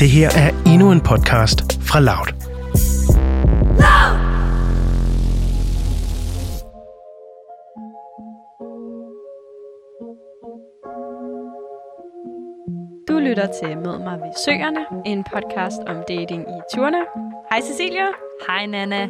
Det her er endnu en podcast fra Loud. Du lytter til Mød mig ved Søerne, en podcast om dating i 20'erne. Hej Cecilia. Hej Nana.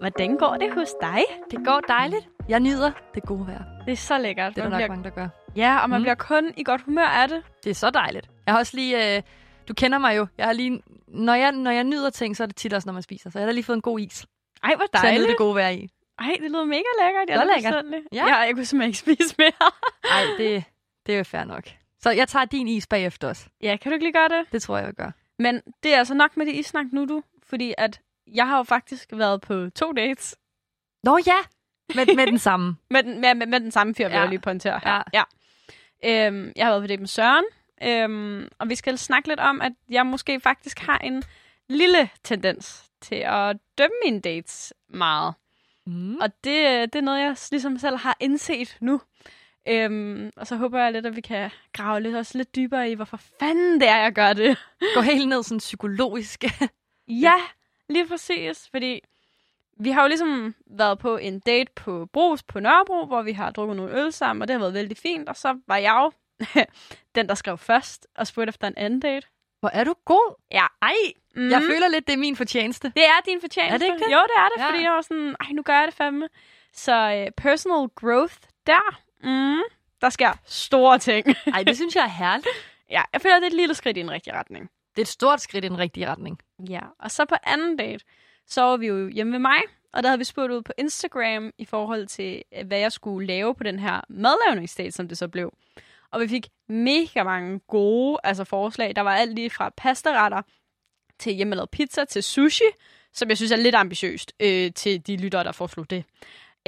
Hvordan går det hos dig? Det går dejligt. Jeg nyder det gode vejr. Det er så lækkert. Det er der nok bliver... mange, der gør. Ja, og man Mm. bliver kun i godt humør af det. Det er så dejligt. Jeg har også lige... Øh, du kender mig jo. Jeg har lige... Når jeg, når jeg nyder ting, så er det tit også, når man spiser. Så jeg har lige fået en god is. Ej, hvor Så jeg dejligt. det gode vejr i. Ej, det lyder mega lækkert. Jeg Så er lækkert. Ja. ja. jeg kunne simpelthen ikke spise mere. Nej, det, det er jo fair nok. Så jeg tager din is bagefter også. ja, kan du ikke lige gøre det? Det tror jeg, jeg gør. Men det er altså nok med det isnak nu, du. Fordi at jeg har jo faktisk været på to dates Nå ja! Med, med den samme. med den, med, med, med den samme fyr, Ja. jeg lige pointere her. Ja. ja. Øhm, jeg har været på date med Søren, øhm, og vi skal snakke lidt om, at jeg måske faktisk har en lille tendens til at dømme mine dates meget. Mm. Og det, det er noget, jeg ligesom selv har indset nu. Øhm, og så håber jeg lidt, at vi kan grave lidt, også lidt dybere i, hvorfor fanden det er, jeg gør det. Gå helt ned sådan psykologisk. Ja, lige præcis. Fordi vi har jo ligesom været på en date på Brus på Nørrebro, hvor vi har drukket nogle øl sammen, og det har været vældig fint. Og så var jeg jo den, der skrev først og spurgte efter en anden date. Hvor er du god. Ja. Ej, Mm. jeg føler lidt, det er min fortjeneste. Det er din fortjeneste. Er det ikke det? Jo, det er det, Ja. fordi jeg var sådan, ej, nu gør jeg det fandme. Så uh, personal growth der, mm, der sker store ting. Ej, det synes jeg er herligt. ja, jeg føler, det er et lille skridt i en rigtig retning. Det er et stort skridt i den rigtige retning. Ja, og så på anden date, så var vi jo hjemme ved mig, og der havde vi spurgt ud på Instagram i forhold til, øh, hvad jeg skulle lave på den her madlavningsdate, som det så blev. Og vi fik mega mange gode altså forslag. Der var alt lige fra pastaretter til hjemmelavet pizza til sushi, som jeg synes er lidt ambitiøst øh, til de lyttere, der foreslog det.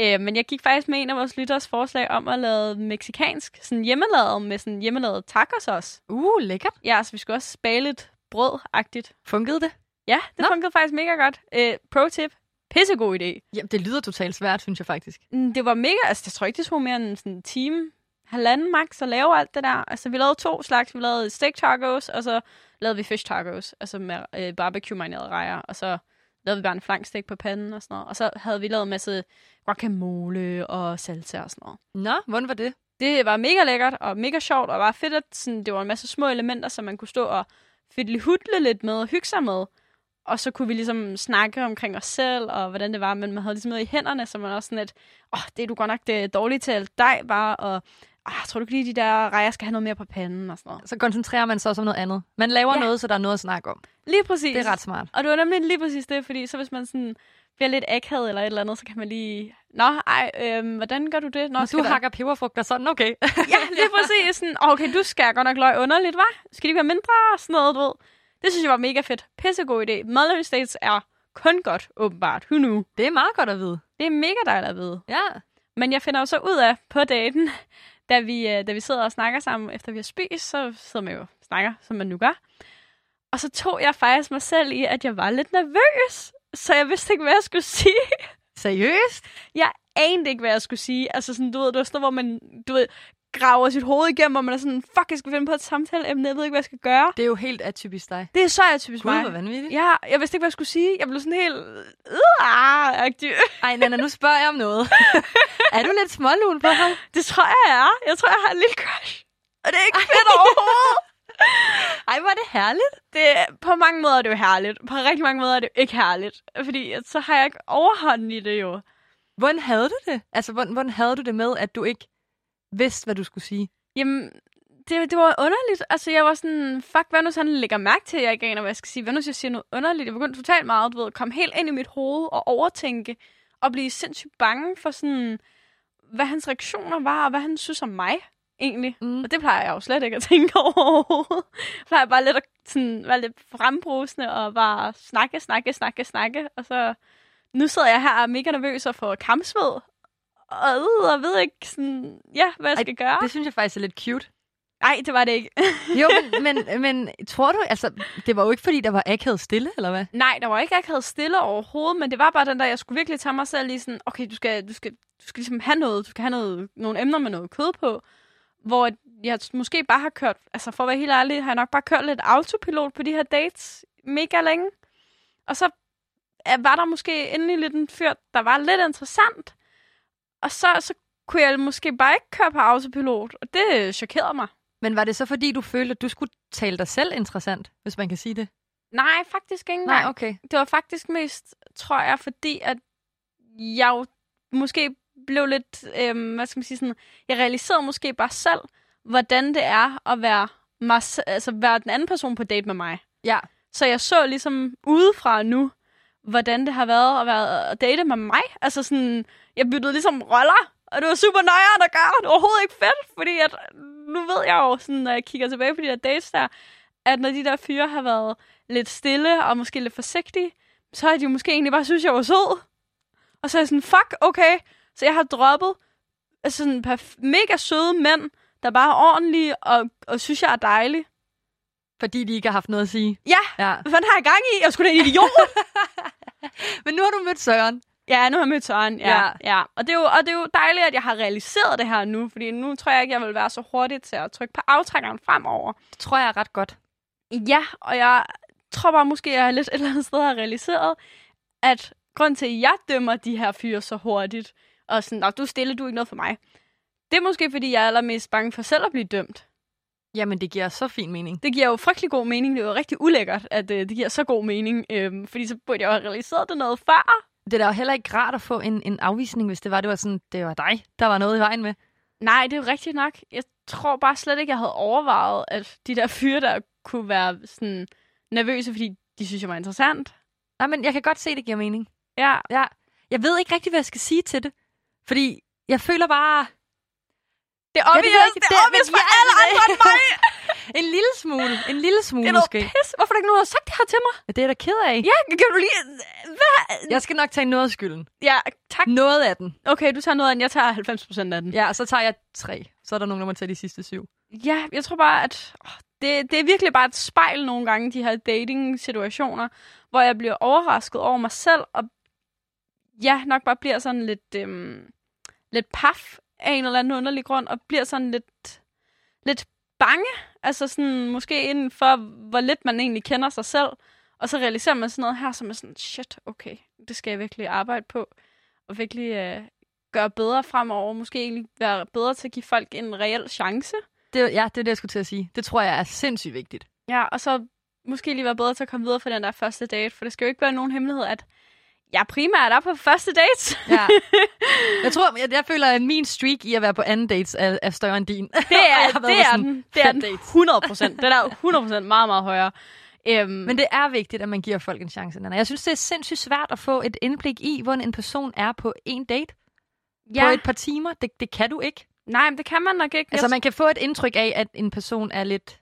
Øh, men jeg gik faktisk med en af vores lytteres forslag om at lave meksikansk, sådan hjemmelavet med sådan hjemmelavet tacos også. Uh, lækkert. Ja, så vi skulle også bage lidt brød-agtigt. Funkede det? Ja, det Nå. funkede faktisk mega godt. Øh, pro tip. Pissegod idé. Jamen, det lyder totalt svært, synes jeg faktisk. Mm, Det var mega, altså jeg tror ikke, det tog mere end sådan en time, halvanden max at lave alt det der. Altså vi lavede to slags. Vi lavede steak tacos, og så lavede vi fish tacos, altså med øh, barbecue marinerede rejer, og så lavede vi bare en flankstek på panden og sådan noget. Og så havde vi lavet en masse guacamole og salsa og sådan noget. Nå, hvordan var det? Det var mega lækkert og mega sjovt, og var fedt, at sådan, det var en masse små elementer, som man kunne stå og hudle lidt med og hygge sig med. Og så kunne vi ligesom snakke omkring os selv, og hvordan det var, men man havde ligesom noget i hænderne, så man også sådan lidt, åh, oh, det er du godt nok det dårligt til dig bare, og ah, tror du ikke lige, de der rejer skal have noget mere på panden og sådan noget. Så koncentrerer man sig også om noget andet. Man laver Ja. noget, så der er noget at snakke om. Lige præcis. Det er ret smart. Og det var nemlig lige præcis det, fordi så hvis man sådan bliver lidt akavet eller et eller andet, så kan man lige, nå, ej, øhm, hvordan gør du det? Nå, Når du der- hakker peberfrugter sådan, okay. Ja, lige præcis. Sådan, okay, du skærer godt nok løg underligt, hva'? Skal de være mindre? Sådan noget, du ved. Det synes jeg var mega fedt. Pissegod idé. Mother States er kun godt, åbenbart. Who knew? det er meget godt at vide. Det er mega dejligt at vide. Ja. Men jeg finder jo så ud af på daten, da vi, øh, da vi sidder og snakker sammen, efter vi har spist, så sidder man jo og snakker, som man nu gør. Og så tog jeg faktisk mig selv i, at jeg var lidt nervøs. Så jeg vidste ikke, hvad jeg skulle sige. Seriøst? Jeg anede ikke, hvad jeg skulle sige. Altså sådan, du ved, det var sådan hvor man, du ved, graver sit hoved igennem, hvor man er sådan, fuck, jeg skal finde på et samtaleemne, jeg ved ikke, hvad jeg skal gøre. Det er jo helt atypisk dig. Det er så atypisk Gud, mig. hvor vanvittigt. Ja, jeg vidste ikke, hvad jeg skulle sige. Jeg blev sådan helt... Øh, agtig. Ej, Nana, nu spørger jeg om noget. er du lidt smålun på ham? det tror jeg, jeg er. Jeg tror, jeg har en lille crush. Og det er ikke fedt overhovedet. Ej, hvor er det herligt. Det, på mange måder er det jo herligt. På rigtig mange måder er det jo ikke herligt. Fordi så har jeg ikke overhånden i det jo. Hvordan havde du det? Altså, hvordan, hvordan havde du det med, at du ikke vidste, hvad du skulle sige? Jamen, det, det var underligt. Altså, jeg var sådan, fuck, hvad nu så han lægger mærke til, at jeg ikke aner, hvad jeg skal sige. Hvad nu hvis jeg siger noget underligt? Jeg begyndte totalt meget, du ved, komme helt ind i mit hoved og overtænke. Og blive sindssygt bange for sådan, hvad hans reaktioner var, og hvad han synes om mig, egentlig. Mm. Og det plejer jeg jo slet ikke at tænke over overhovedet. Jeg plejer bare lidt at sådan, være lidt frembrusende og bare snakke, snakke, snakke, snakke. Og så nu sidder jeg her og er mega nervøs og får kampsved. Og, og ved ikke, sådan, ja, hvad jeg Ej, skal gøre. Det synes jeg faktisk er lidt cute. Nej, det var det ikke. Jo, men, men, men tror du, altså, det var jo ikke, fordi der var akavet stille, eller hvad? Nej, der var ikke, havde stille overhovedet, men det var bare den der, jeg skulle virkelig tage mig selv i sådan, okay, du skal, du skal, du skal ligesom have noget, du skal have noget, nogle emner med noget kød på, hvor jeg måske bare har kørt, altså for at være helt ærlig, har jeg nok bare kørt lidt autopilot på de her dates mega længe. Og så var der måske endelig lidt en fyr, der var lidt interessant. Og så, så kunne jeg måske bare ikke køre på autopilot, og det chokerede mig. Men var det så, fordi du følte, at du skulle tale dig selv interessant, hvis man kan sige det? Nej, faktisk ikke Nej, okay. Det var faktisk mest, tror jeg, fordi at jeg jo måske blev lidt, øhm, hvad skal man sige, sådan, jeg realiserede måske bare selv, hvordan det er at være, mig, altså være den anden person på date med mig. Ja. Så jeg så ligesom udefra nu, hvordan det har været at være at date med mig. Altså sådan, jeg byttede ligesom roller, og det var super nøjere at gøre. Det var overhovedet ikke fedt, fordi at, nu ved jeg jo, sådan, når jeg kigger tilbage på de der dates der, at når de der fyre har været lidt stille og måske lidt forsigtige, så har de jo måske egentlig bare synes, jeg var sød. Og så er jeg sådan, fuck, okay. Så jeg har droppet altså sådan mega søde mænd, der bare er ordentlige og, og synes, jeg er dejlig. Fordi de ikke har haft noget at sige. Ja, Ja. hvad fanden har jeg gang i? Jeg skulle da en idiot. Men nu har du mødt Søren. Ja, nu har jeg mødt Søren. Ja, Ja. ja. Og, det er jo, og det er jo dejligt, at jeg har realiseret det her nu, fordi nu tror jeg ikke, jeg vil være så hurtig til at trykke på aftrækkeren fremover. Det tror jeg er ret godt. Ja, og jeg tror bare måske, at jeg lidt et eller andet sted har realiseret, at grund til, at jeg dømmer de her fyre så hurtigt, og sådan, "Nå, du er stille, du er ikke noget for mig, det er måske, fordi jeg er allermest bange for selv at blive dømt. Jamen, det giver så fin mening. Det giver jo frygtelig god mening. Det er jo rigtig ulækkert, at øh, det giver så god mening. Øh, fordi så burde jeg jo have realiseret det noget før. Det er da jo heller ikke rart at få en, en afvisning, hvis det var, det var sådan, det var dig, der var noget i vejen med. Nej, det er jo rigtigt nok. Jeg tror bare slet ikke, jeg havde overvejet, at de der fyre, der kunne være sådan nervøse, fordi de synes, jeg var interessant. Nej, men jeg kan godt se, det giver mening. Ja, Ja. Jeg ved ikke rigtig, hvad jeg skal sige til det. Fordi jeg føler bare det er Ja, det obvious, jeg det, det er obvious for ja, alle andre end mig. en lille smule. En lille smule Det er måske. pis. Hvorfor er der ikke nogen, der har sagt det her til mig? Ja, Det er jeg da ked af. Ja, kan du lige... Hvad? Jeg skal nok tage noget af skylden. Ja, tak. Noget af den. Okay, du tager noget af den. Jeg tager 90 procent af den. Ja, og så tager jeg tre. Så er der nogen, der må tage de sidste syv. Ja, jeg tror bare, at det, det er virkelig bare et spejl nogle gange, de her dating-situationer, hvor jeg bliver overrasket over mig selv, og ja, nok bare bliver sådan lidt, øhm, lidt paf af en eller anden underlig grund, og bliver sådan lidt, lidt bange. Altså sådan, måske inden for, hvor lidt man egentlig kender sig selv. Og så realiserer man sådan noget her, som er sådan, shit, okay, det skal jeg virkelig arbejde på. Og virkelig øh, gøre bedre fremover. Måske egentlig være bedre til at give folk en reel chance. Det, ja, det er det, jeg skulle til at sige. Det tror jeg er sindssygt vigtigt. Ja, og så måske lige være bedre til at komme videre for den der første date. For det skal jo ikke være nogen hemmelighed, at jeg primært er på første date. Ja. Jeg tror, jeg, jeg føler, at min streak i at være på anden dates er, er større end din. Det er, det er den. Det er den dates. 100 procent. Den er 100 procent meget, meget højere. Øhm, Men det er vigtigt, at man giver folk en chance. Nana. Jeg synes, det er sindssygt svært at få et indblik i, hvordan en person er på en date. Ja. På et par timer. Det, det kan du ikke. nej, men det kan man nok ikke. Altså, man kan få et indtryk af, at en person er lidt...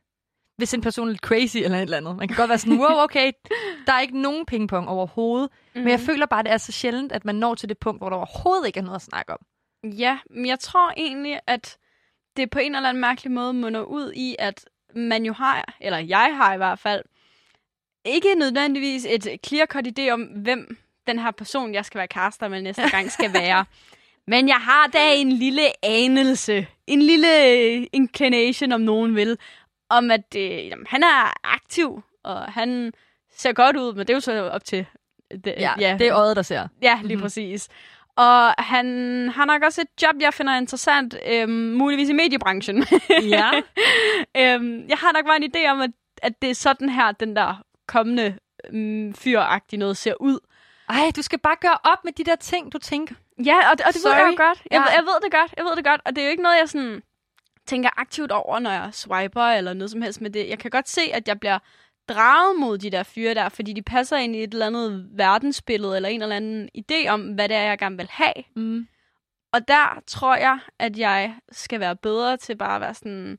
Hvis en person er lidt crazy eller et eller andet. Man kan godt være sådan, wow, okay, der er ikke nogen pingpong overhovedet. Mm. Men jeg Mhm. føler bare, at det er så sjældent, at man når til det punkt, hvor der overhovedet ikke er noget at snakke om. Ja, men jeg tror egentlig, at det på en eller anden mærkelig måde munder ud i, at man jo har, eller jeg har i hvert fald, ikke nødvendigvis et clear-cut idé om, hvem den her person, jeg skal være kærester med næste gang, skal være. Men jeg har da en lille anelse, en lille inclination, om nogen vil, om at øh, jamen, han er aktiv, og han ser godt ud, men det er jo så op til... Det, Ja, ja. det er øjet, der ser. Ja, lige Mhm. mm-hmm. præcis. Og han har nok også et job, jeg finder interessant, øhm, muligvis i mediebranchen. Ja. øhm, jeg har nok bare en idé om, at, at det er sådan her, den der kommende øhm, fyragtige noget ser ud. Ej, du skal bare gøre op med de der ting, du tænker. Ja, og og det ved jeg Sorry. jo godt. Jeg, ja. jeg ved det godt, jeg ved det godt. Og det er jo ikke noget, jeg sådan tænker aktivt over, når jeg swiper eller noget som helst med det. Jeg kan godt se, at jeg bliver draget mod de der fyre der, fordi de passer ind i et eller andet verdensbillede, eller en eller anden idé om, hvad det er, jeg gerne vil have. Mm. Og der tror jeg, at jeg skal være bedre til bare at være sådan,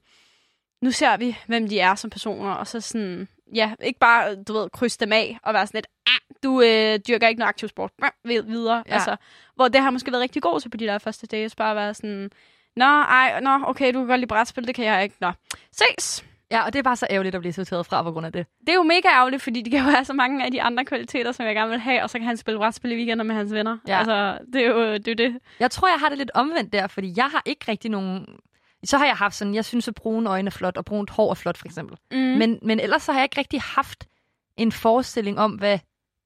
nu ser vi, hvem de er som personer, og så sådan, ja, ikke bare, du ved, krydse dem af, og være sådan lidt, ah, du øh, dyrker ikke noget aktiv sport, videre. Ja. Altså, hvor det har måske været rigtig god til på de der første dages, bare at være sådan, nå, ej, nå, okay, du kan godt lide brætspil, det kan jeg ikke, nå, ses. Ja, og det er bare så ærgerligt at blive sorteret fra på grund af det. Det er jo mega ærgerligt, fordi de kan jo have så mange af de andre kvaliteter, som jeg gerne vil have, og så kan han spille brætspil i weekender med hans venner. Ja. Altså, det er jo det. Er det. Jeg tror, jeg har det lidt omvendt der, fordi jeg har ikke rigtig nogen... så har jeg haft sådan, jeg synes, at brune øjne er flot, og brunt hår er flot, for eksempel. Mm. Men, men ellers så har jeg ikke rigtig haft en forestilling om, hvad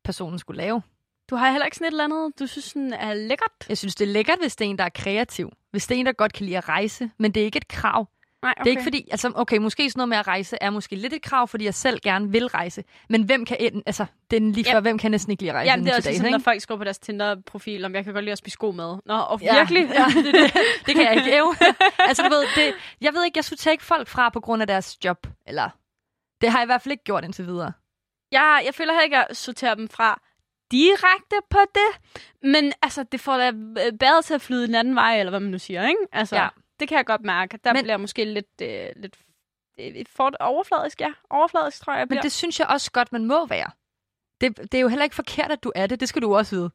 personen skulle lave. du har heller ikke sådan et eller andet, du synes sådan er lækkert? Jeg synes, det er lækkert, hvis det er en, der er kreativ. Hvis det er en, der godt kan lide at rejse, men det er ikke et krav. Nej, Okay. Det er ikke fordi, altså okay, måske sådan noget med at rejse er måske lidt et krav, fordi jeg selv gerne vil rejse. Men hvem kan, ind, altså, er lige Ja. før, hvem kan næsten ikke lide at rejse Jamen, det er også sådan, ikke? når folk skriver på deres Tinder-profil, om jeg kan godt lide at spise god mad. Nå, og Ja, virkelig? Ja, det, det, det kan jeg ikke. Jo. altså, du ved, det, jeg ved ikke, jeg sorterer ikke folk fra på grund af deres job. Eller, det har jeg i hvert fald ikke gjort indtil videre. Jeg, jeg føler heller ikke, at jeg sorterer dem fra direkte på det. Men altså, det får da øh, bedre til at flyde den anden vej, eller hvad man nu siger, ikke? Altså, Ja. Det kan jeg godt mærke. Der Men- men, bliver jeg måske lidt, øh, lidt øh, for overfladisk, ja. Overfladisk, tror jeg, jeg Men bliver. det synes jeg også godt, man må være. Det, det er jo heller ikke forkert, at du er det. Det skal du også vide.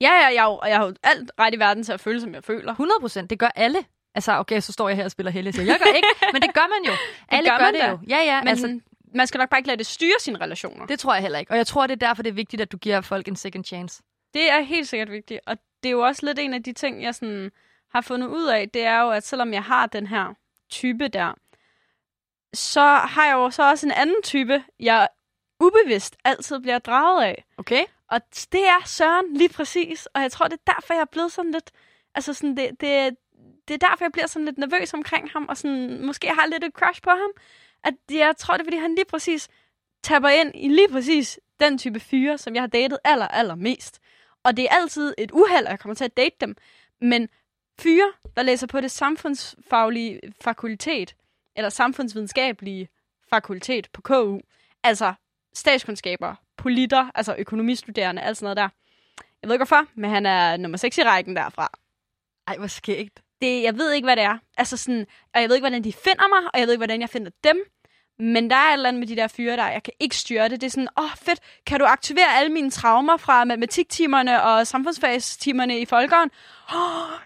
Ja, ja, jeg, jo- jeg har jo alt ret i verden til at føle, som jeg føler. 100 procent. Det gør alle. Altså, okay, så står jeg her og spiller heldig. Jeg gør ikke, men det gør man jo. alle gør gør, man det da. jo. Ja, ja. Men altså, altså, man skal nok bare ikke lade det styre sine relationer. det tror jeg heller ikke. Og jeg tror, det er derfor, det er vigtigt, at du giver folk en second chance. Det er helt sikkert vigtigt, og det er jo også lidt en af de ting, jeg sådan har fundet ud af, det er jo, at selvom jeg har den her type der, så har jeg jo så også en anden type, jeg ubevidst altid bliver draget af. Okay? Og det er Søren lige præcis, og jeg tror, det er derfor, jeg er blevet sådan lidt, altså sådan, det, det, det er derfor, jeg bliver sådan lidt nervøs omkring ham, og sådan, måske har lidt et crush på ham. At jeg tror, det er, fordi han lige præcis tapper ind i lige præcis den type fyre, som jeg har datet aller, aller mest. Og det er altid et uheld, at jeg kommer til at date dem. Men fyre, der læser på det samfundsfaglige fakultet, eller samfundsvidenskabelige fakultet på KU, altså statskundskaber, politter, altså økonomistuderende, alt sådan noget der. Jeg ved ikke hvorfor, men han er nummer 6 i rækken derfra. Ej, hvor skægt. Det, jeg ved ikke, hvad det er. Altså sådan, og jeg ved ikke, hvordan de finder mig, og jeg ved ikke, hvordan jeg finder dem. Men der er et eller andet med de der fyre der, jeg kan ikke styre det. Det er sådan, åh oh, fedt, kan du aktivere alle mine traumer fra matematiktimerne og samfundsfagstimerne i folkeren? Oh,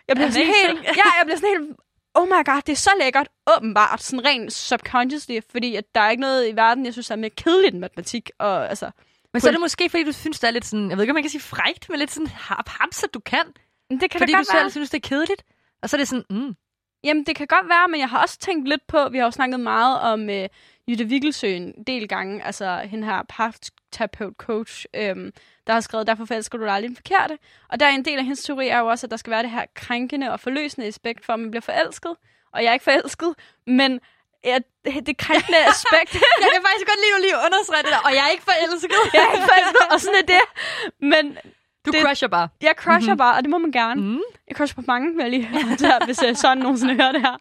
jeg bliver sådan helt, ja, jeg bliver sådan helt, oh my god, det er så lækkert, åbenbart, sådan rent subconsciously, fordi at der er ikke noget i verden, jeg synes er mere kedeligt end matematik, og altså, Men så er det måske, fordi du synes, det er lidt sådan, jeg ved ikke, om man kan sige frægt, men lidt sådan at du kan. men det kan fordi da du godt være. selv synes, det er kedeligt. Og så er det sådan, mm, Jamen, det kan godt være, men jeg har også tænkt lidt på, vi har jo snakket meget om øh, Jytte Viggelsø en del gange, altså hende her parterapeut coach, øhm, der har skrevet, derfor forelsker du dig aldrig den forkerte. Og der er en del af hendes teori er jo også, at der skal være det her krænkende og forløsende aspekt, for at man bliver forelsket. Og jeg er ikke forelsket, men ja, det, det krænkende aspekt, jeg kan faktisk godt lide, at du lige understreger det der, og jeg er ikke forelsket. jeg er ikke forelsket, og sådan er det. Men Du Det- crusher bare. jeg crusher mm-hmm. bare, og det må man gerne. Mm. Jeg crusher på mange, vil jeg lige der, hvis jeg sådan nogensinde hører det her.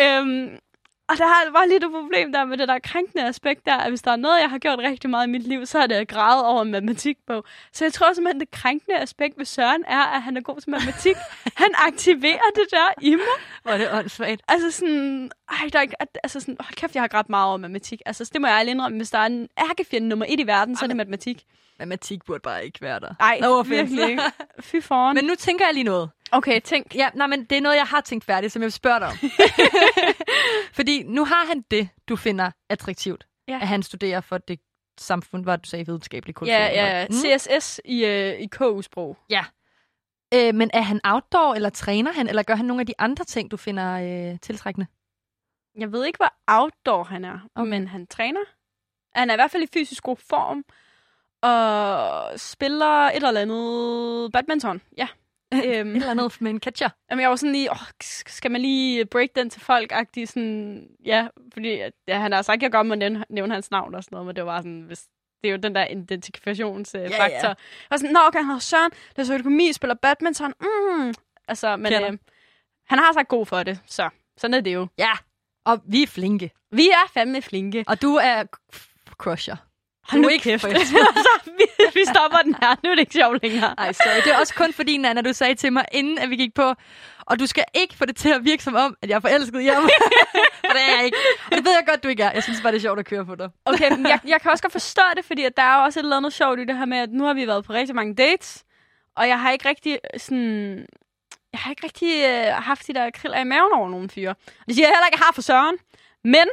Øhm, og der har bare lige det problem der med det der krænkende aspekt der, at hvis der er noget, jeg har gjort rigtig meget i mit liv, så er det at græde over en matematikbog. Så jeg tror simpelthen, det krænkende aspekt ved Søren er, at han er god til matematik. han aktiverer det der i mig. Hvor er det åndssvagt. Altså sådan, ej, der er ikke, altså sådan, hold kæft, jeg har grædt meget over matematik. Altså, det må jeg ærligt indrømme. Hvis der er en ærkefjende nummer et i verden, så er det matematik. Matematik burde bare ikke være der. Nej, No virkelig ikke. Fy foran. Men nu tænker jeg lige noget. okay, tænk. Ja, nej, men det er noget, jeg har tænkt færdigt, som jeg vil spørge dig om. Fordi nu har han det, du finder attraktivt. Ja. At han studerer for det samfund, hvor du sagde videnskabelig kultur. Ja, ja, Mm. CSS i, øh, i KU-sprog. Øh, men er han outdoor, eller træner han, eller gør han nogle af de andre ting, du finder øh, tiltrækkende? Jeg ved ikke, hvor outdoor han er, okay. men han træner. Han er i hvert fald i fysisk god form, og spiller et eller andet badminton. Ja. Et øhm, eller andet med en catcher. jamen, jeg var sådan lige, åh, skal man lige break den til folk -agtig, sådan, ja, fordi ja, han har sagt, at jeg godt må nævne, nævne hans navn og sådan noget, men det var sådan, hvis, det er jo den der identifikationsfaktor. Ja, Ja, var sådan, nå, okay, han hedder Søren, læser økonomi, spiller badminton, mm. Altså, men øh, han har sagt god for det, så sådan er det jo. Ja, og vi er flinke. Vi er fandme flinke. Og du er crusher. Hold nu ikke kæft. så, vi, vi stopper den her. Nu er det ikke sjovt længere. Ej, sorry. Det er også kun fordi, Nana, du sagde til mig, inden at vi gik på, og du skal ikke få det til at virke som om, at jeg er forelsket i ham. For det er jeg ikke. Og det ved jeg godt, du ikke er. Jeg synes bare, det er sjovt at køre på dig. Okay, men jeg, jeg kan også godt forstå det, fordi at der er jo også et eller andet sjovt i det her med, at nu har vi været på rigtig mange dates, og jeg har ikke rigtig sådan... Jeg har ikke rigtig øh, haft de der kriller i maven over nogle fyre. Det siger jeg heller ikke, jeg har for Søren. Men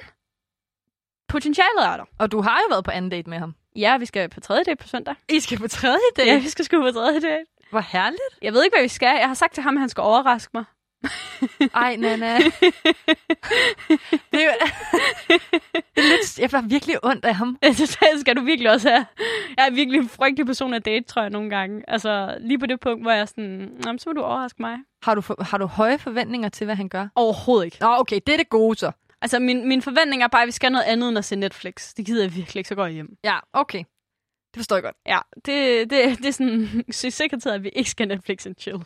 potentialet er der. Og du har jo været på anden date med ham. Ja, vi skal på tredje date på søndag. I skal på tredje date. Ja, vi skal sgu på tredje date. Hvor herligt. Jeg ved ikke, hvad vi skal. Jeg har sagt til ham, at han skal overraske mig. Ej, Nana. det er jo... det er lidt... Jeg var virkelig ondt af ham. Altså, det skal du virkelig også have. Jeg er virkelig en frygtelig person at date, tror jeg, nogle gange. Altså, lige på det punkt, hvor jeg er sådan, "Nå, men så må du overraske mig. Har du, for, har du høje forventninger til, hvad han gør? Overhovedet ikke. Nå, okay, det er det gode så. Altså, min, min forventning er bare, at vi skal noget andet end at se Netflix. Det gider jeg virkelig ikke, så går jeg hjem. Ja, okay. Det forstår jeg godt. Ja, det, det, det er sådan succeskriteriet, at vi ikke skal Netflix and chill.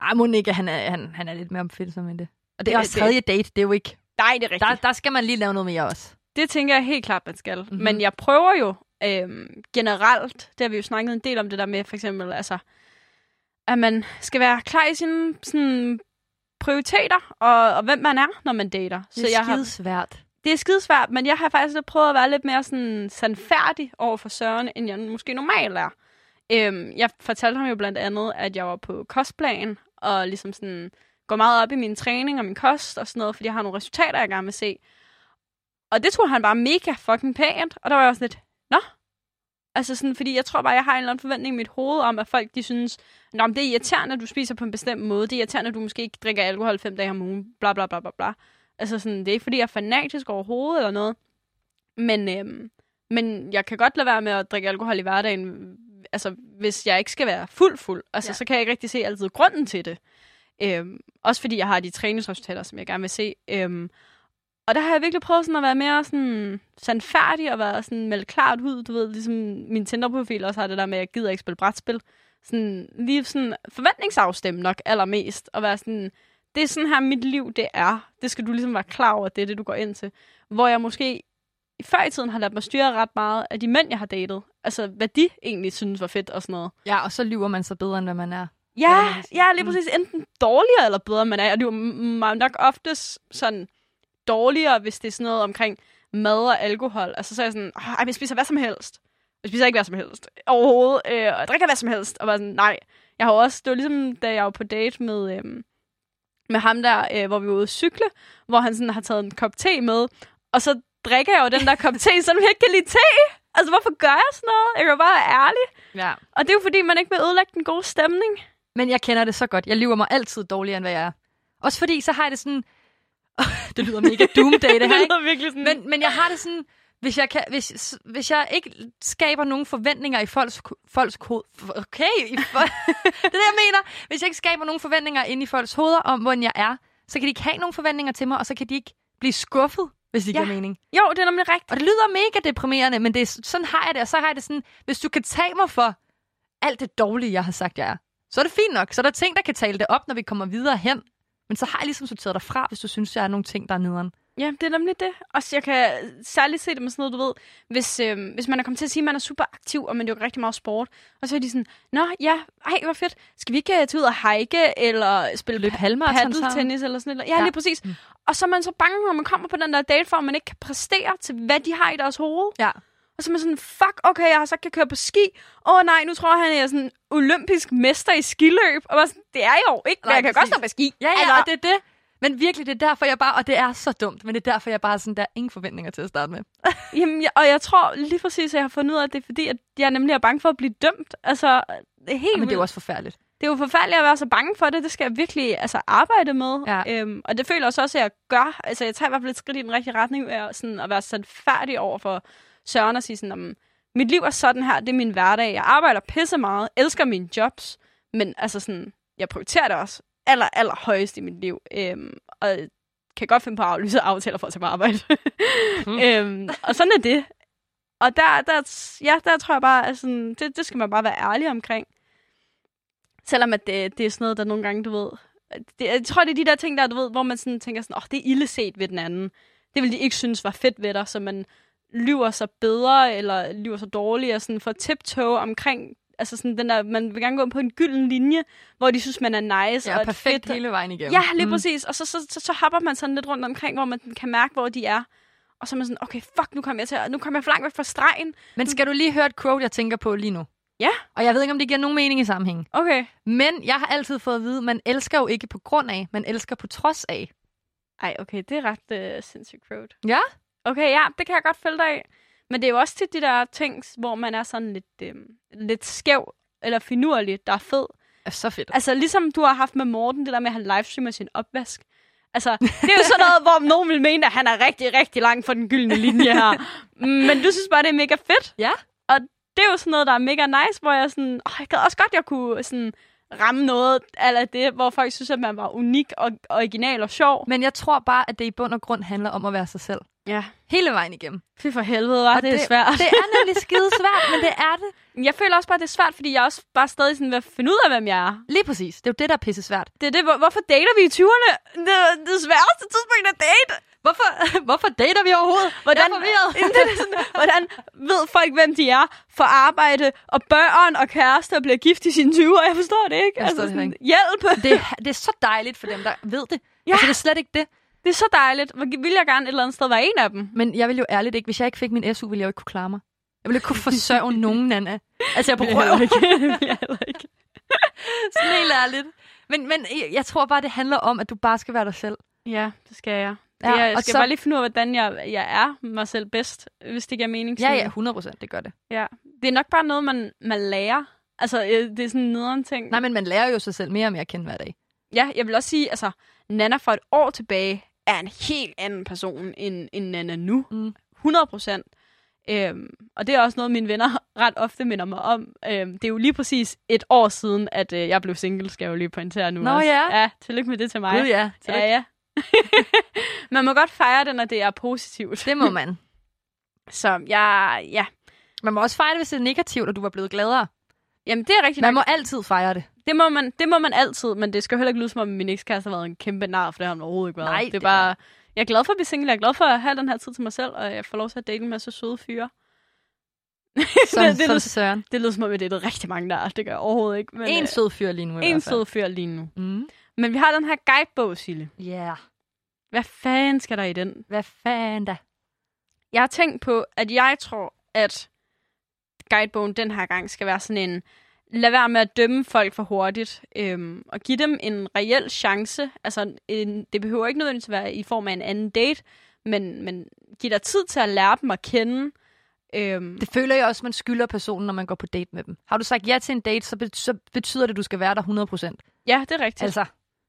Ej, Monika, han er, han, han er lidt mere opfindsom end det. Og det er også tredje date, det er jo ikke... Nej, det er rigtigt. Der, der skal man lige lave noget mere også. Det tænker jeg helt klart, man skal. Mhm. Mm-hmm. Men jeg prøver jo øhm, generelt, det har vi jo snakket en del om det der med, for eksempel, altså, at man skal være klar i sine sådan, prioriteter, og, og hvem man er, når man dater. Det er jeg har, skidesvært. det er skidesvært, men jeg har faktisk prøvet at være lidt mere sådan sandfærdig over for Søren, end jeg måske normalt er. Øhm, jeg fortalte ham jo blandt andet, at jeg var på kostplan, og ligesom sådan går meget op i min træning og min kost og sådan noget, fordi jeg har nogle resultater, jeg gerne vil se. Og det tror han bare mega fucking pænt, og der var jeg også lidt? Altså sådan, fordi jeg tror bare, jeg har en eller anden forventning i mit hoved om, at folk de synes, Nå, men det er irriterende, at du spiser på en bestemt måde. Det er irriterende, at du måske ikke drikker alkohol fem dage om ugen. Bla, bla, bla, bla, bla. Altså sådan, det er ikke, fordi jeg er fanatisk overhovedet eller noget. Men, øhm, men jeg kan godt lade være med at drikke alkohol i hverdagen, altså hvis jeg ikke skal være fuld fuld. Altså, Ja. ja. så kan jeg ikke rigtig se altid grunden til det. Øhm, også fordi jeg har de træningsresultater, som jeg gerne vil se. Øhm, og der har jeg virkelig prøvet sådan at være mere sådan sandfærdig og være sådan meldt klart ud. Du ved, ligesom min Tinder-profil også har det der med, at jeg gider ikke spille brætspil. Sådan, lige sådan forventningsafstemme nok allermest. Og være sådan, det er sådan her mit liv, det er. Det skal du ligesom være klar over, det er det, du går ind til. Hvor jeg måske i før i tiden har ladet mig styre ret meget af de mænd, jeg har datet. Altså, hvad de egentlig synes var fedt og sådan noget. Ja, og så lyver man så bedre, end hvad man er. Ja, Ja, lige Mm. præcis. Enten dårligere eller bedre man er. Og det er jo m- nok oftest sådan dårligere, hvis det er sådan noget omkring mad og alkohol. Altså så er jeg sådan, "Åh, ej, jeg spiser hvad som helst. Jeg spiser ikke hvad som helst. Overhovedet. Øh, og jeg drikker hvad som helst. Og var sådan, nej. Jeg har også, det var ligesom, da jeg var på date med, øhm, med ham der, øh, hvor vi var ude at cykle, hvor han sådan har taget en kop te med, og så drikker jeg jo den der kop te, selvom jeg ikke kan lide te. Altså, hvorfor gør jeg sådan noget? Jeg kan jo bare være ærlig. Ja. Og det er jo fordi, man ikke vil ødelægge den gode stemning. Men jeg kender det så godt. Jeg lyver mig altid dårligere, end hvad jeg er. Også fordi, så har jeg det sådan... det lyder mega doomday, det her, ikke? lyder virkelig sådan... Men, men jeg har det sådan... Hvis jeg, kan, hvis, hvis jeg ikke skaber nogen forventninger i folks, folks hoved... Okay, i fol- det er det, jeg mener. Hvis jeg ikke skaber nogen forventninger ind i folks hoveder om, hvordan jeg er, så kan de ikke have nogen forventninger til mig, og så kan de ikke blive skuffet, hvis det Ja. giver mening. Jo, det er nemlig rigtigt. Og det lyder mega deprimerende, men det er, sådan har jeg det. Og så har jeg det sådan, hvis du kan tage mig for alt det dårlige, jeg har sagt, jeg er, så er det fint nok. Så er der ting, der kan tale det op, når vi kommer videre hen. Men så har jeg ligesom sorteret dig fra, hvis du synes, jeg er nogle ting, der er nederen. Ja, det er nemlig det. Også jeg kan særligt se det med sådan noget, du ved, hvis, øhm, hvis man er kommet til at sige, at man er super aktiv, og man dyrker rigtig meget sport, og så er de sådan, Nå, ja, ej, hvor fedt. Skal vi ikke øh, tage ud og hike, eller spille Løb paddeltennis, eller sådan noget? Ja, Ja. ja, lige præcis. Mm. Og så er man så bange, når man kommer på den der date, for at man ikke kan præstere til, hvad de har i deres hoved. Ja. Og så er man sådan, fuck, okay, jeg har sagt, jeg kan køre på ski. Åh oh, nej, nu tror jeg, han er sådan olympisk mester i skiløb. Og sådan, det er jeg jo ikke, men Nej, jeg kan præcis. godt stå på ski. Ja, ja, Altså, og det er det. Men virkelig, det er derfor, jeg bare... Og det er så dumt, men det er derfor, jeg bare sådan, der er ingen forventninger til at starte med. Jamen, jeg, og jeg tror lige præcis, at jeg har fundet ud af, at det er fordi, at jeg nemlig er bange for at blive dømt. Altså, det er helt Men det er jo også forfærdeligt. det er jo forfærdeligt at være så bange for det. Det skal jeg virkelig altså, arbejde med. Ja. Øhm, og det føler jeg også, at jeg gør. Altså, jeg tager i hvert fald et skridt i den rigtige retning ved at, sådan, at være sådan færdig over for Søren og sige sådan, om, mit liv er sådan her, det er min hverdag. Jeg arbejder pisse meget, elsker mine jobs, men altså sådan, jeg prioriterer det også aller, aller højest i mit liv. Øhm, og kan godt finde på at aflyse aftaler for at tage på arbejde. Mm. øhm, og sådan er det. Og der, der, ja, der tror jeg bare, at sådan, det, det skal man bare være ærlig omkring. Selvom at det, det er sådan noget, der nogle gange, du ved... Det, jeg tror, det er de der ting, der, du ved, hvor man sådan tænker sådan, åh, oh, det er illeset ved den anden. Det vil de ikke synes var fedt ved dig, så man lyver sig bedre, eller lyver sig dårligere, og sådan for tiptoe omkring, altså sådan den der, man vil gerne gå på en gylden linje, hvor de synes, man er nice Ja, og perfekt fedt, hele vejen igennem. Ja, lige mm. præcis. Og så, så, så, så hopper man sådan lidt rundt omkring, hvor man kan mærke, hvor de er. Og så er man sådan, okay, fuck, nu kommer jeg til at, nu kommer jeg for langt væk fra stregen. Men skal du lige høre et quote, jeg tænker på lige nu? Ja. Og jeg ved ikke, om det giver nogen mening i sammenhængen. Okay. Men jeg har altid fået at vide, man elsker jo ikke på grund af, man elsker på trods af. Ej, okay, det er ret uh, sindssygt quote. Ja? Okay, ja, det kan jeg godt følge dig af. Men det er jo også tit de der ting, hvor man er sådan lidt, øh, lidt skæv eller finurlig, der er fed. er så fedt. Altså, ligesom du har haft med Morten, det der med, at han livestreamer sin opvask. Altså, det er jo sådan noget, hvor nogen vil mene, at han er rigtig, rigtig langt fra den gyldne linje her. Men du synes bare, det er mega fedt. Ja. Og det er jo sådan noget, der er mega nice, hvor jeg sådan, åh, jeg gad også godt, jeg kunne sådan ramme noget af det, hvor folk synes, at man var unik og original og sjov. Men jeg tror bare, at det i bund og grund handler om at være sig selv. Ja. Hele vejen igennem. Fy for helvede, var det, det er svært. Det er nemlig skide svært, men det er det. Jeg føler også bare, at det er svært, fordi jeg er også bare stadig sådan ved at finde ud af, hvem jeg er. Lige præcis. Det er jo det, der er pisse svært. Det er det, hvor, hvorfor dater vi i 20'erne? Det, er det sværeste tidspunkt at date. Hvorfor, hvorfor dater vi overhovedet? Hvordan, Jeg er det sådan, hvordan ved folk, hvem de er, for arbejde og børn og kærester og bliver gift i sine 20'er? Jeg forstår det ikke. Altså Jeg forstår det sådan, hjælp! Det, er- det er så dejligt for dem, der ved det. Ja. Altså, det er slet ikke det. Det er så dejligt. Vil jeg gerne et eller andet sted være en af dem? Men jeg vil jo ærligt ikke, hvis jeg ikke fik min SU, ville jeg jo ikke kunne klare mig. Jeg ville ikke kunne forsørge nogen, Anna. Altså, jeg på røv. ikke. Jeg heller ikke. Sådan helt ærligt. Men, men jeg- tror bare, det handler om, at du bare skal være dig selv. Ja, det skal jeg. Det, Ja, jeg skal så- bare lige finde ud af, hvordan jeg, jeg er mig selv bedst, hvis det giver mening. Ja, ja, 100 procent, det gør det. ja. Det er nok bare noget, man, man lærer. Altså, øh, det er sådan en nederen ting. Nej, men man lærer jo sig selv mere og mere at kende hver dag. Ja, jeg vil også sige, altså, Nana for et år tilbage er en helt anden person end, end Nana nu. Mm. 100 procent. Øhm, og det er også noget, mine venner ret ofte minder mig om. Øhm, det er jo lige præcis et år siden, at øh, jeg blev single, skal jeg jo lige pointere nu Nå også. ja. Ja, tillykke med det til mig. Gud ja, ja, ja. Man må godt fejre det, når det er positivt. det må man. Så jeg, ja, Man må også fejre det, hvis det er negativt, og du var blevet gladere. Jamen det er rigtigt Man nok. må altid fejre det. Det må, man, det må man altid, men det skal heller ikke lyde som om, min ekskæreste har været en kæmpe nar, for det har han overhovedet ikke været. Nej, det er det bare, jeg er glad for at blive single, jeg er glad for at have den her tid til mig selv, og jeg får lov til at date en masse søde fyre. Som, det, det, som Søren. det lyder som om, jeg datede rigtig mange der. Det gør jeg overhovedet ikke. Men, En øh, sød fyr lige nu i en sød fyr lige nu. Mm. Men vi har den her guidebog, Sille. Ja. Yeah. Hvad fanden skal der i den? Hvad fanden da? Jeg har tænkt på, at jeg tror, at guidebogen den her gang skal være sådan en, lad være med at dømme folk for hurtigt, øhm, og give dem en reel chance. Altså, en, det behøver ikke nødvendigvis at være i form af en anden date, men, men giv dig tid til at lære dem at kende. Øhm, Det føler jeg også, man skylder personen, når man går på date med dem. Har du sagt ja til en date, så, be- så betyder det, at du skal være der 100%. ja, det er rigtigt. Altså,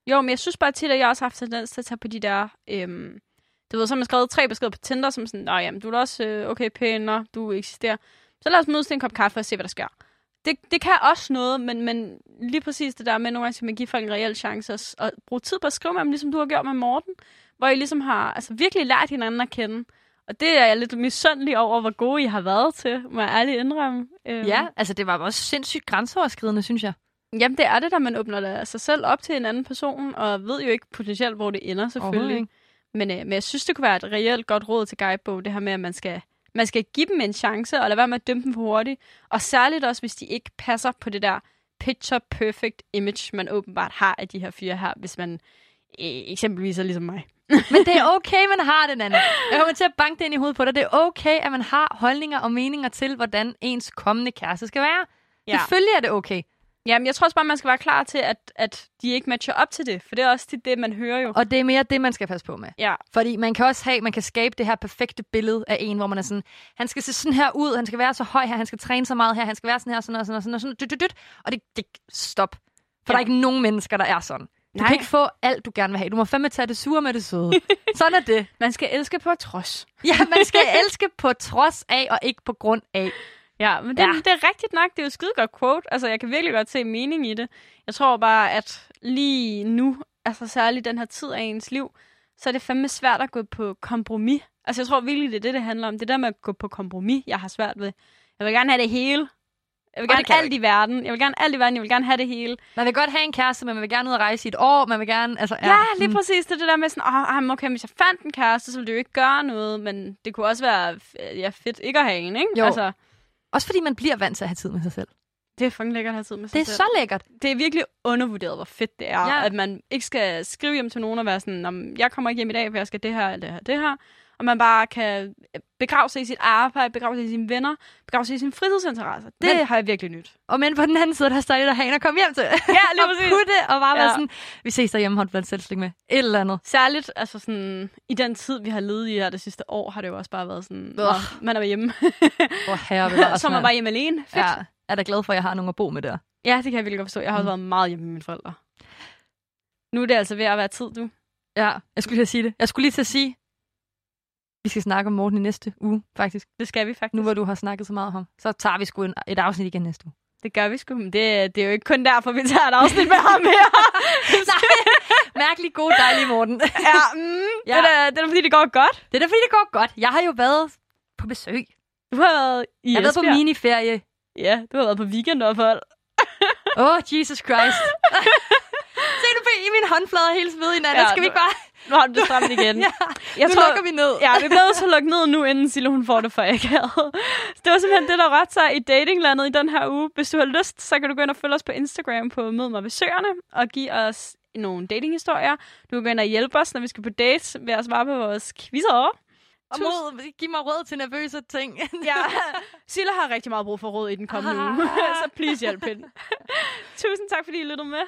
Jo, men jeg synes bare tit, at jeg også har haft tendens til at tage på de der... Øhm, du ved, så har man skrevet tre beskeder på Tinder, som sådan, Nå, jamen, du er også øh, okay pæn, og du eksisterer. Så lad os mødes til en kop kaffe og se, hvad der sker. Det, det kan også noget, men, men lige præcis det der med, nogle gange skal man give folk en reel chance, og, og bruge tid på at skrive med dem, ligesom du har gjort med Morten, hvor I ligesom har altså, virkelig lært hinanden at kende. Og det er jeg lidt misundelig over, hvor gode I har været til, må jeg ærligt indrømme. Øhm, ja, altså det var også sindssygt grænseoverskridende, synes jeg. Jamen, det er det, da man åbner da sig selv op til en anden person, og ved jo ikke potentielt, hvor det ender, selvfølgelig. Men, øh, men jeg synes, det kunne være et reelt godt råd til guidebog, det her med, at man skal, man skal give dem en chance, og lade være med at dømme dem for hurtigt. Og særligt også, hvis de ikke passer på det der picture perfect image, man åbenbart har af de her fyre her, hvis man øh, eksempelvis er ligesom mig. Men det er okay, man har det, Anna. Jeg kommer til at banke det ind i hovedet på dig. Det er okay, at man har holdninger og meninger til, hvordan ens kommende kæreste skal være. Ja. Selvfølgelig er det okay. Jamen, jeg tror også bare, man skal være klar til, at, at de ikke matcher op til det, for det er også det, det man hører jo. Og det er mere det, man skal passe på med. Ja, Fordi man kan også have, man kan skabe det her perfekte billede af en, hvor man er sådan, han skal se sådan her ud, han skal være så høj her, han skal træne så meget her, han skal være sådan her, sådan og sådan og sådan og sådan, dyt, dyt, dyt. og det, det stop. For ja. der er ikke nogen mennesker, der er sådan. Du Nej. kan ikke få alt, du gerne vil have. Du må fandme tage det sure med det søde. sådan er det. man skal elske på trods. Ja, man skal elske på trods af, og ikke på grund af. Ja, men det, Ja. det er rigtigt nok. Det er jo skide godt quote. Altså, jeg kan virkelig godt se mening i det. Jeg tror bare, at lige nu, altså særligt den her tid af ens liv, så er det fandme svært at gå på kompromis. Altså, jeg tror virkelig, det er det, det handler om. Det der med at gå på kompromis, jeg har svært ved. Jeg vil gerne have det hele. Jeg vil Og gerne alt i verden. Jeg vil gerne alt i verden. Jeg vil gerne have det hele. Man vil godt have en kæreste, men man vil gerne ud og rejse i et år. Man vil gerne, altså, Ja, ja lige præcis. Det det der med sådan, åh, oh, okay, hvis jeg fandt en kæreste, så ville det jo ikke gøre noget. Men det kunne også være ja, fedt ikke at have en, ikke? Jo. Altså, Også fordi man bliver vant til at have tid med sig selv. det er fucking lækkert at have tid med sig Det er selv. så lækkert. det er virkelig undervurderet, hvor fedt det er, Ja. at man ikke skal skrive hjem til nogen og være sådan, "Nå, jeg kommer ikke hjem i dag, for jeg skal det her, eller det her, det her. Og man bare kan begrave sig i sit arbejde, begrave sig i sine venner, begrave sig i sine fritidsinteresser. Det Men- har jeg virkelig nyt. Og men på den anden side, der er stadig der have en at komme hjem til. Ja, lige og præcis. putte og bare være Ja. sådan, vi ses derhjemme, hold blandt selvslik med. Et eller andet. Særligt altså sådan, i den tid, vi har levet i her det sidste år, har det jo også bare været sådan, man er hjemme. Hvor herre bevares, så man mand. bare hjemme alene. Fedt. Ja, er da glad for, at jeg har nogen at bo med der. Ja, det kan jeg virkelig godt forstå. Jeg har også Mm. været meget hjemme med mine forældre. Nu er det altså ved at være tid, du. Ja, jeg skulle lige sige det. Jeg skulle lige til at sige, vi skal snakke om Morten i næste uge, faktisk. Det skal vi faktisk. Nu hvor du har snakket så meget om ham. Så tager vi sgu en, et afsnit igen næste uge. Det gør vi sgu, men det, det er jo ikke kun derfor, vi tager et afsnit med ham her. Mærkelig god, dejlig Morten. ja, mm, Ja. Det, er, det er fordi, det går godt. det er da fordi, det går godt. Jeg har jo været på besøg. Du har været i Jeg har været på miniferie. Ja, du har været på weekendophold. Åh, oh, Jesus Christ. Se, du i min håndflader helt svedig, Nana. Ja, Skal vi ikke bare... Nu har du det stramt igen. ja, jeg nu tror, lukker vi ned. Ja, vi bliver nødt til at lukke ned nu, inden Sille hun får det for akavet. Så det var simpelthen det, der rørte sig i datinglandet i den her uge. Hvis du har lyst, så kan du gå ind og følge os på Instagram på Mød mig ved Søerne og give os nogle datinghistorier. Du kan gå ind og hjælpe os, når vi skal på dates ved at svare på vores quizzer. Og mod, giv mig råd til nervøse ting. Ja, Sille har rigtig meget brug for råd i den kommende uge, så please hjælp hende. Tusind tak, fordi I lyttede med.